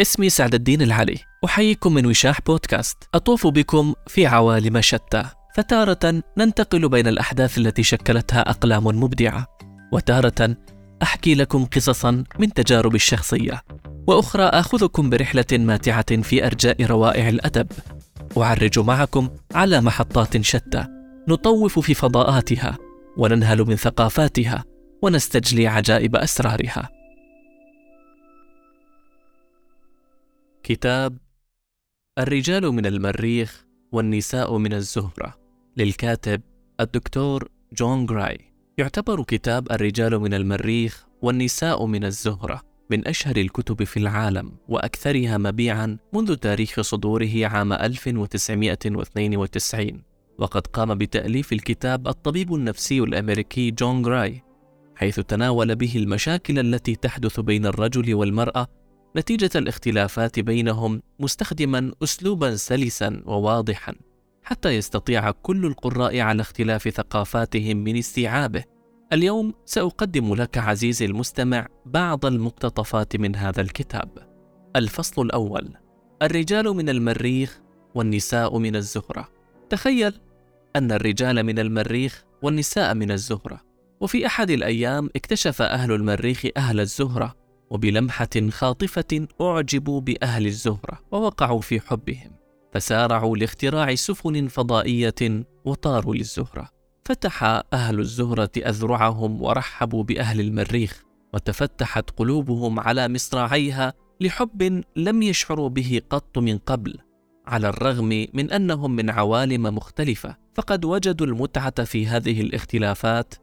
اسمي سعد الدين العلي أحييكم من وشاح بودكاست. أطوف بكم في عوالم شتى. فتارة ننتقل بين الأحداث التي شكلتها أقلام مبدعة. وتارة أحكي لكم قصصا من تجاربي الشخصية. وأخرى آخذكم برحلة ماتعة في أرجاء روائع الأدب. أعرج معكم على محطات شتى. نطوف في فضاءاتها. وننهل من ثقافاتها. ونستجلي عجائب أسرارها. كتاب الرجال من المريخ والنساء من الزهرة للكاتب الدكتور جون جراي. يعتبر كتاب الرجال من المريخ والنساء من الزهرة من أشهر الكتب في العالم وأكثرها مبيعا منذ تاريخ صدوره عام 1992 وقد قام بتأليف الكتاب الطبيب النفسي الأمريكي جون جراي حيث تناول به المشاكل التي تحدث بين الرجل والمرأة نتيجة الاختلافات بينهم مستخدما أسلوبا سلسا وواضحا حتى يستطيع كل القراء على اختلاف ثقافاتهم من استيعابه. اليوم سأقدم لك عزيزي المستمع بعض المقتطفات من هذا الكتاب. الفصل الأول: الرجال من المريخ والنساء من الزهرة. تخيل أن الرجال من المريخ والنساء من الزهرة، وفي أحد الأيام اكتشف أهل المريخ أهل الزهرة وبلمحة خاطفة أعجبوا بأهل الزهرة ووقعوا في حبهم فسارعوا لاختراع سفن فضائية وطاروا للزهرة. فتح أهل الزهرة أذرعهم ورحبوا بأهل المريخ وتفتحت قلوبهم على مصراعيها لحب لم يشعروا به قط من قبل على الرغم من أنهم من عوالم مختلفة. فقد وجدوا المتعة في هذه الاختلافات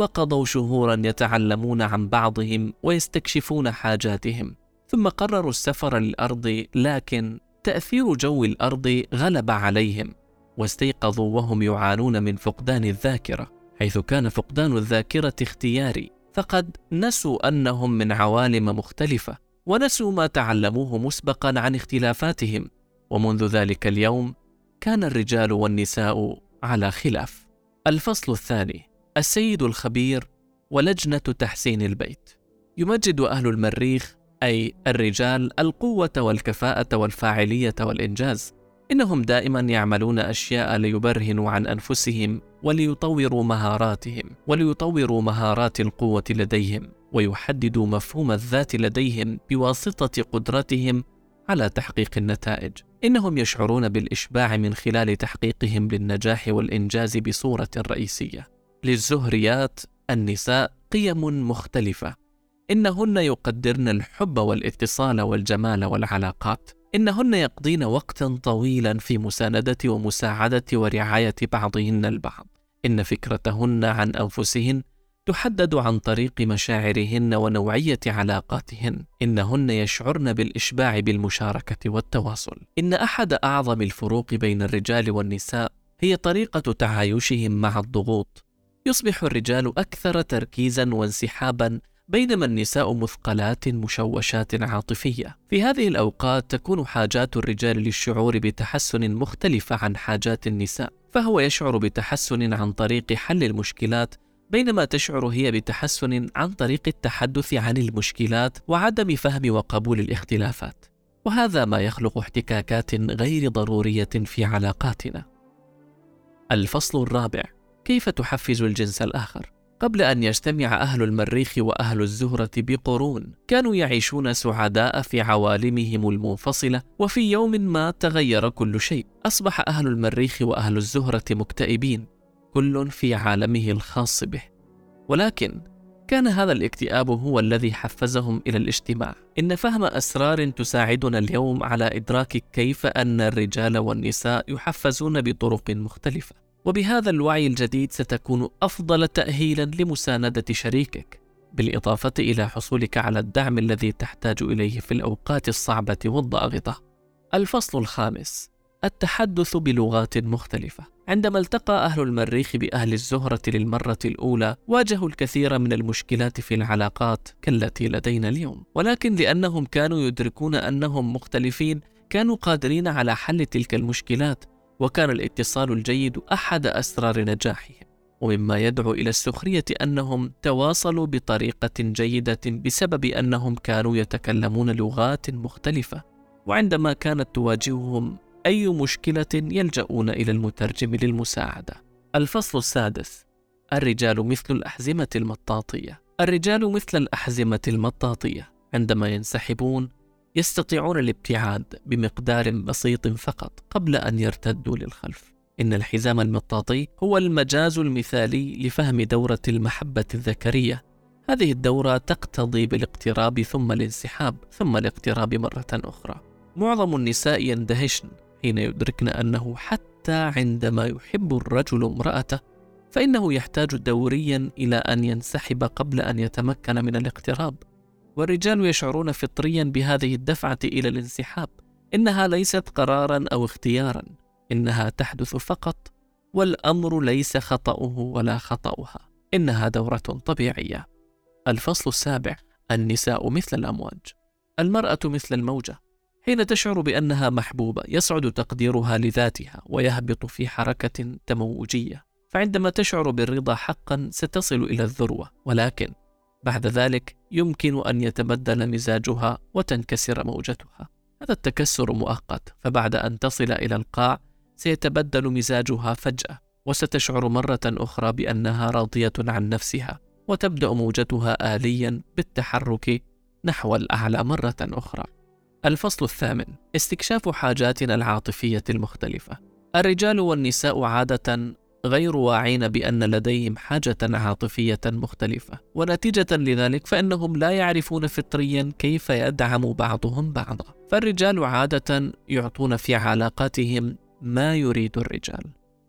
وقضوا شهورا يتعلمون عن بعضهم ويستكشفون حاجاتهم ثم قرروا السفر للأرض لكن تأثير جو الأرض غلب عليهم واستيقظوا وهم يعانون من فقدان الذاكرة حيث كان فقدان الذاكرة اختياري فقد نسوا أنهم من عوالم مختلفة ونسوا ما تعلموه مسبقا عن اختلافاتهم ومنذ ذلك اليوم كان الرجال والنساء على خلاف. الفصل الثاني السيد الخبير ولجنة تحسين البيت. يمجد أهل المريخ أي الرجال القوة والكفاءة والفاعلية والإنجاز. إنهم دائما يعملون أشياء ليبرهنوا عن أنفسهم وليطوروا مهاراتهم وليطوروا مهارات القوة لديهم ويحددوا مفهوم الذات لديهم بواسطة قدرتهم على تحقيق النتائج. إنهم يشعرون بالإشباع من خلال تحقيقهم للنجاح والإنجاز بصورة رئيسية. للزهريات النساء قيم مختلفة. إنهن يقدرن الحب والاتصال والجمال والعلاقات. إنهن يقضين وقتا طويلا في مساندة ومساعدة ورعاية بعضهن البعض. إن فكرتهن عن أنفسهن تحدد عن طريق مشاعرهن ونوعية علاقاتهن. إنهن يشعرن بالإشباع بالمشاركة والتواصل. إن أحد أعظم الفروق بين الرجال والنساء هي طريقة تعايشهم مع الضغوط يصبح الرجال أكثر تركيزا وانسحابا بينما النساء مثقلات مشوشات عاطفية. في هذه الأوقات تكون حاجات الرجال للشعور بتحسن مختلفة عن حاجات النساء، فهو يشعر بتحسن عن طريق حل المشكلات بينما تشعر هي بتحسن عن طريق التحدث عن المشكلات وعدم فهم وقبول الاختلافات. وهذا ما يخلق احتكاكات غير ضرورية في علاقاتنا. الفصل الرابع كيف تحفز الجنس الآخر؟ قبل أن يجتمع أهل المريخ وأهل الزهرة بقرون، كانوا يعيشون سعداء في عوالمهم المنفصلة، وفي يوم ما تغير كل شيء، أصبح أهل المريخ وأهل الزهرة مكتئبين، كل في عالمه الخاص به. ولكن كان هذا الاكتئاب هو الذي حفزهم إلى الاجتماع. إن فهم أسرار تساعدنا اليوم على إدراك كيف أن الرجال والنساء يحفزون بطرق مختلفة. وبهذا الوعي الجديد ستكون أفضل تاهيلا لمساندة شريكك بالإضافة إلى حصولك على الدعم الذي تحتاج إليه في الأوقات الصعبة والضاغطة. الفصل الخامس التحدث بلغات مختلفة. عندما التقى أهل المريخ بأهل الزهرة للمرة الأولى واجهوا الكثير من المشكلات في العلاقات كالتي لدينا اليوم. ولكن لأنهم كانوا يدركون أنهم مختلفين كانوا قادرين على حل تلك المشكلات. وكان الاتصال الجيد أحد أسرار نجاحهم ومما يدعو إلى السخرية أنهم تواصلوا بطريقة جيدة بسبب أنهم كانوا يتكلمون لغات مختلفة وعندما كانت تواجههم أي مشكلة يلجؤون إلى المترجم للمساعدة. الفصل السادس الرجال مثل الأحزمة المطاطية. الرجال مثل الأحزمة المطاطية عندما ينسحبون يستطيعون الابتعاد بمقدار بسيط فقط قبل أن يرتدوا للخلف إن الحزام المطاطي هو المجاز المثالي لفهم دورة المحبة الذكرية. هذه الدورة تقتضي بالاقتراب ثم الانسحاب ثم الاقتراب مرة أخرى. معظم النساء يندهشن حين يدركن أنه حتى عندما يحب الرجل امرأته فإنه يحتاج دوريا إلى أن ينسحب قبل أن يتمكن من الاقتراب. والرجال يشعرون فطريا بهذه الدفعة إلى الانسحاب. إنها ليست قرارا أو اختيارا، إنها تحدث فقط والأمر ليس خطأه ولا خطأها. إنها دورة طبيعية. الفصل السابع النساء مثل الأمواج. المرأة مثل الموجة. حين تشعر بأنها محبوبة يصعد تقديرها لذاتها ويهبط في حركة تموجية. فعندما تشعر بالرضا حقا ستصل إلى الذروة. ولكن بعد ذلك يمكن أن يتبدل مزاجها وتنكسر موجتها هذا التكسر مؤقت فبعد أن تصل إلى القاع سيتبدل مزاجها فجأة وستشعر مرة أخرى بأنها راضية عن نفسها وتبدأ موجتها آليا بالتحرك نحو الأعلى مرة أخرى. الفصل الثامن استكشاف حاجاتنا العاطفية المختلفة. الرجال والنساء عادة غير واعين بأن لديهم حاجة عاطفية مختلفة، ونتيجة لذلك فإنهم لا يعرفون فطريا كيف يدعم بعضهم بعضا. فالرجال عادة يعطون في علاقاتهم ما يريد الرجال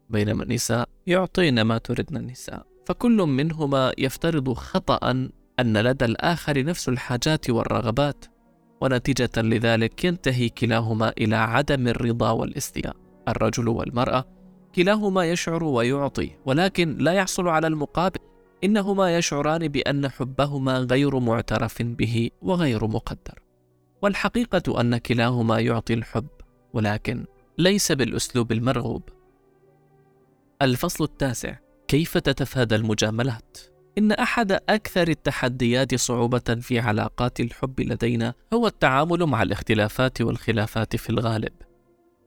بينما النساء يعطين ما تردن النساء. فكل منهما يفترض خطأ أن لدى الآخر نفس الحاجات والرغبات. ونتيجة لذلك ينتهي كلاهما إلى عدم الرضا والاستياء. الرجل والمرأة كلاهما يشعر ويعطي ولكن لا يحصل على المقابل. إنهما يشعران بأن حبهما غير معترف به وغير مقدر. والحقيقة أن كلاهما يعطي الحب ولكن ليس بالأسلوب المرغوب. الفصل التاسع كيف تتفادى المجاملات؟ إن أحد أكثر التحديات صعوبة في علاقات الحب لدينا هو التعامل مع الاختلافات والخلافات في الغالب.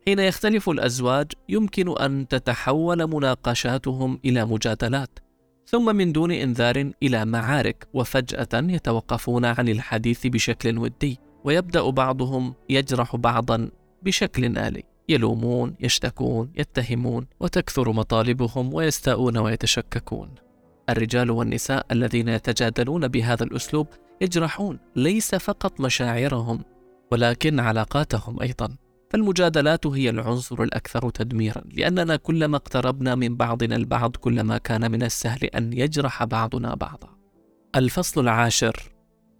حين يختلف الأزواج يمكن أن تتحول مناقشاتهم إلى مجادلات ثم من دون إنذار إلى معارك وفجأة يتوقفون عن الحديث بشكل ودي ويبدأ بعضهم يجرح بعضا بشكل آلي يلومون يشتكون يتهمون وتكثر مطالبهم ويستاءون ويتشككون. الرجال والنساء الذين يتجادلون بهذا الأسلوب يجرحون ليس فقط مشاعرهم ولكن علاقاتهم أيضا. فالمجادلات هي العنصر الأكثر تدميرا لأننا كلما اقتربنا من بعضنا البعض كلما كان من السهل أن يجرح بعضنا بعضا. الفصل العاشر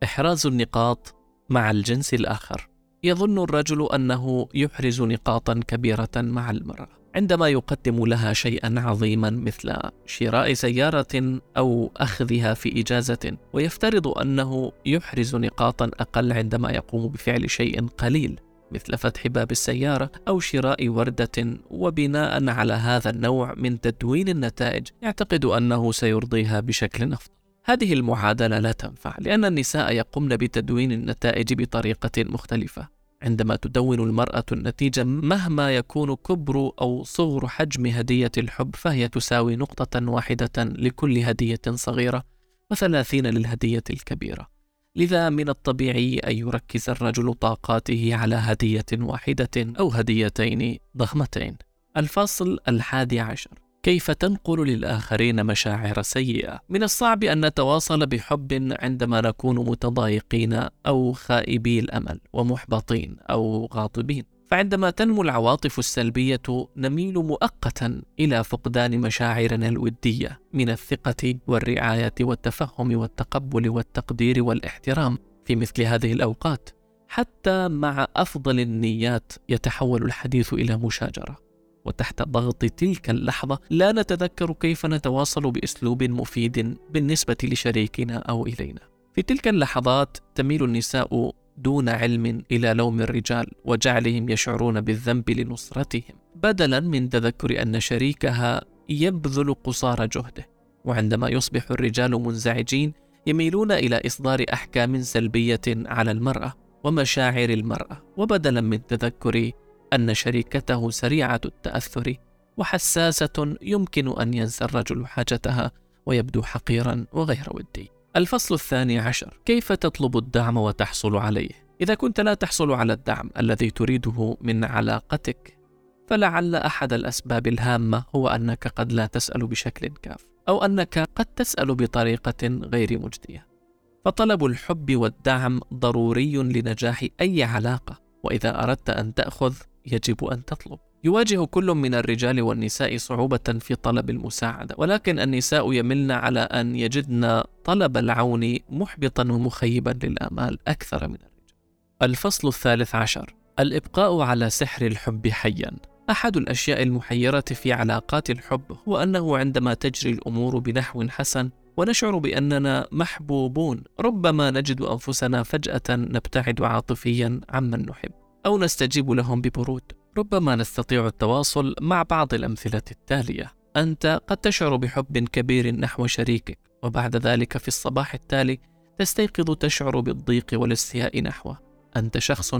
إحراز النقاط مع الجنس الآخر. يظن الرجل أنه يحرز نقاطا كبيرة مع المرأة عندما يقدم لها شيئا عظيما مثل شراء سيارة أو أخذها في إجازة ويفترض أنه يحرز نقاطا أقل عندما يقوم بفعل شيء قليل. مثل فتح باب السيارة أو شراء وردة وبناء على هذا النوع من تدوين النتائج يعتقد أنه سيرضيها بشكل أفضل. هذه المعادلة لا تنفع لأن النساء يقمن بتدوين النتائج بطريقة مختلفة. عندما تدون المرأة النتيجة مهما يكون كبر أو صغر حجم هدية الحب فهي تساوي نقطة واحدة لكل هدية صغيرة وثلاثين للهدية الكبيرة. لذا من الطبيعي أن يركز الرجل طاقاته على هدية واحدة أو هديتين ضخمتين الفصل الحادي عشر كيف تنقل للآخرين مشاعر سيئة؟ من الصعب أن نتواصل بحب عندما نكون متضايقين أو خائبي الأمل ومحبطين أو غاضبين. فعندما تنمو العواطف السلبية نميل مؤقتا إلى فقدان مشاعرنا الودية من الثقة والرعاية والتفهم والتقبل والتقدير والاحترام في مثل هذه الأوقات. حتى مع أفضل النيات يتحول الحديث إلى مشاجرة. وتحت ضغط تلك اللحظة لا نتذكر كيف نتواصل بأسلوب مفيد بالنسبة لشريكنا أو إلينا. في تلك اللحظات تميل النساء دون علم إلى لوم الرجال وجعلهم يشعرون بالذنب لنصرتهم، بدلا من تذكر أن شريكها يبذل قصارى جهده وعندما يصبح الرجال منزعجين يميلون إلى إصدار أحكام سلبية على المرأة ومشاعر المرأة. وبدلا من تذكر أن شريكته سريعة التأثر وحساسة يمكن أن ينسى الرجل حاجتها ويبدو حقيرا وغير ودي. الفصل الثاني عشر. كيف تطلب الدعم وتحصل عليه؟ إذا كنت لا تحصل على الدعم الذي تريده من علاقتك فلعل أحد الأسباب الهامة هو أنك قد لا تسأل بشكل كاف أو أنك قد تسأل بطريقة غير مجدية. فطلب الحب والدعم ضروري لنجاح أي علاقة وإذا أردت أن تأخذ يجب أن تطلب. يواجه كل من الرجال والنساء صعوبة في طلب المساعدة، ولكن النساء يملن على أن يجدن طلب العون محبطا ومخيبا للآمال أكثر من الرجال. الفصل الثالث عشر: الإبقاء على سحر الحب حيا. أحد الأشياء المحيرة في علاقات الحب هو أنه عندما تجري الأمور بنحو حسن ونشعر بأننا محبوبون، ربما نجد أنفسنا فجأة نبتعد عاطفيا عمن نحب، أو نستجيب لهم ببرود. ربما نستطيع التواصل مع بعض الأمثلة التالية أنت قد تشعر بحب كبير نحو شريكك وبعد ذلك في الصباح التالي تستيقظ تشعر بالضيق والاستياء نحوه. أنت شخص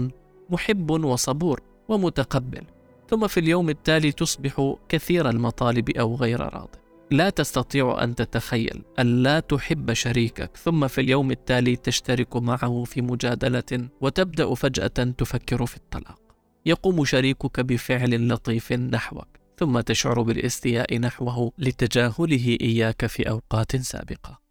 محب وصبور ومتقبل ثم في اليوم التالي تصبح كثير المطالب أو غير راض لا تستطيع أن تتخيل أن لا تحب شريكك ثم في اليوم التالي تشترك معه في مجادلة وتبدأ فجأة تفكر في الطلاق. يقوم شريكك بفعل لطيف نحوك. ثم تشعر بالاستياء نحوه لتجاهله إياك في أوقات سابقة.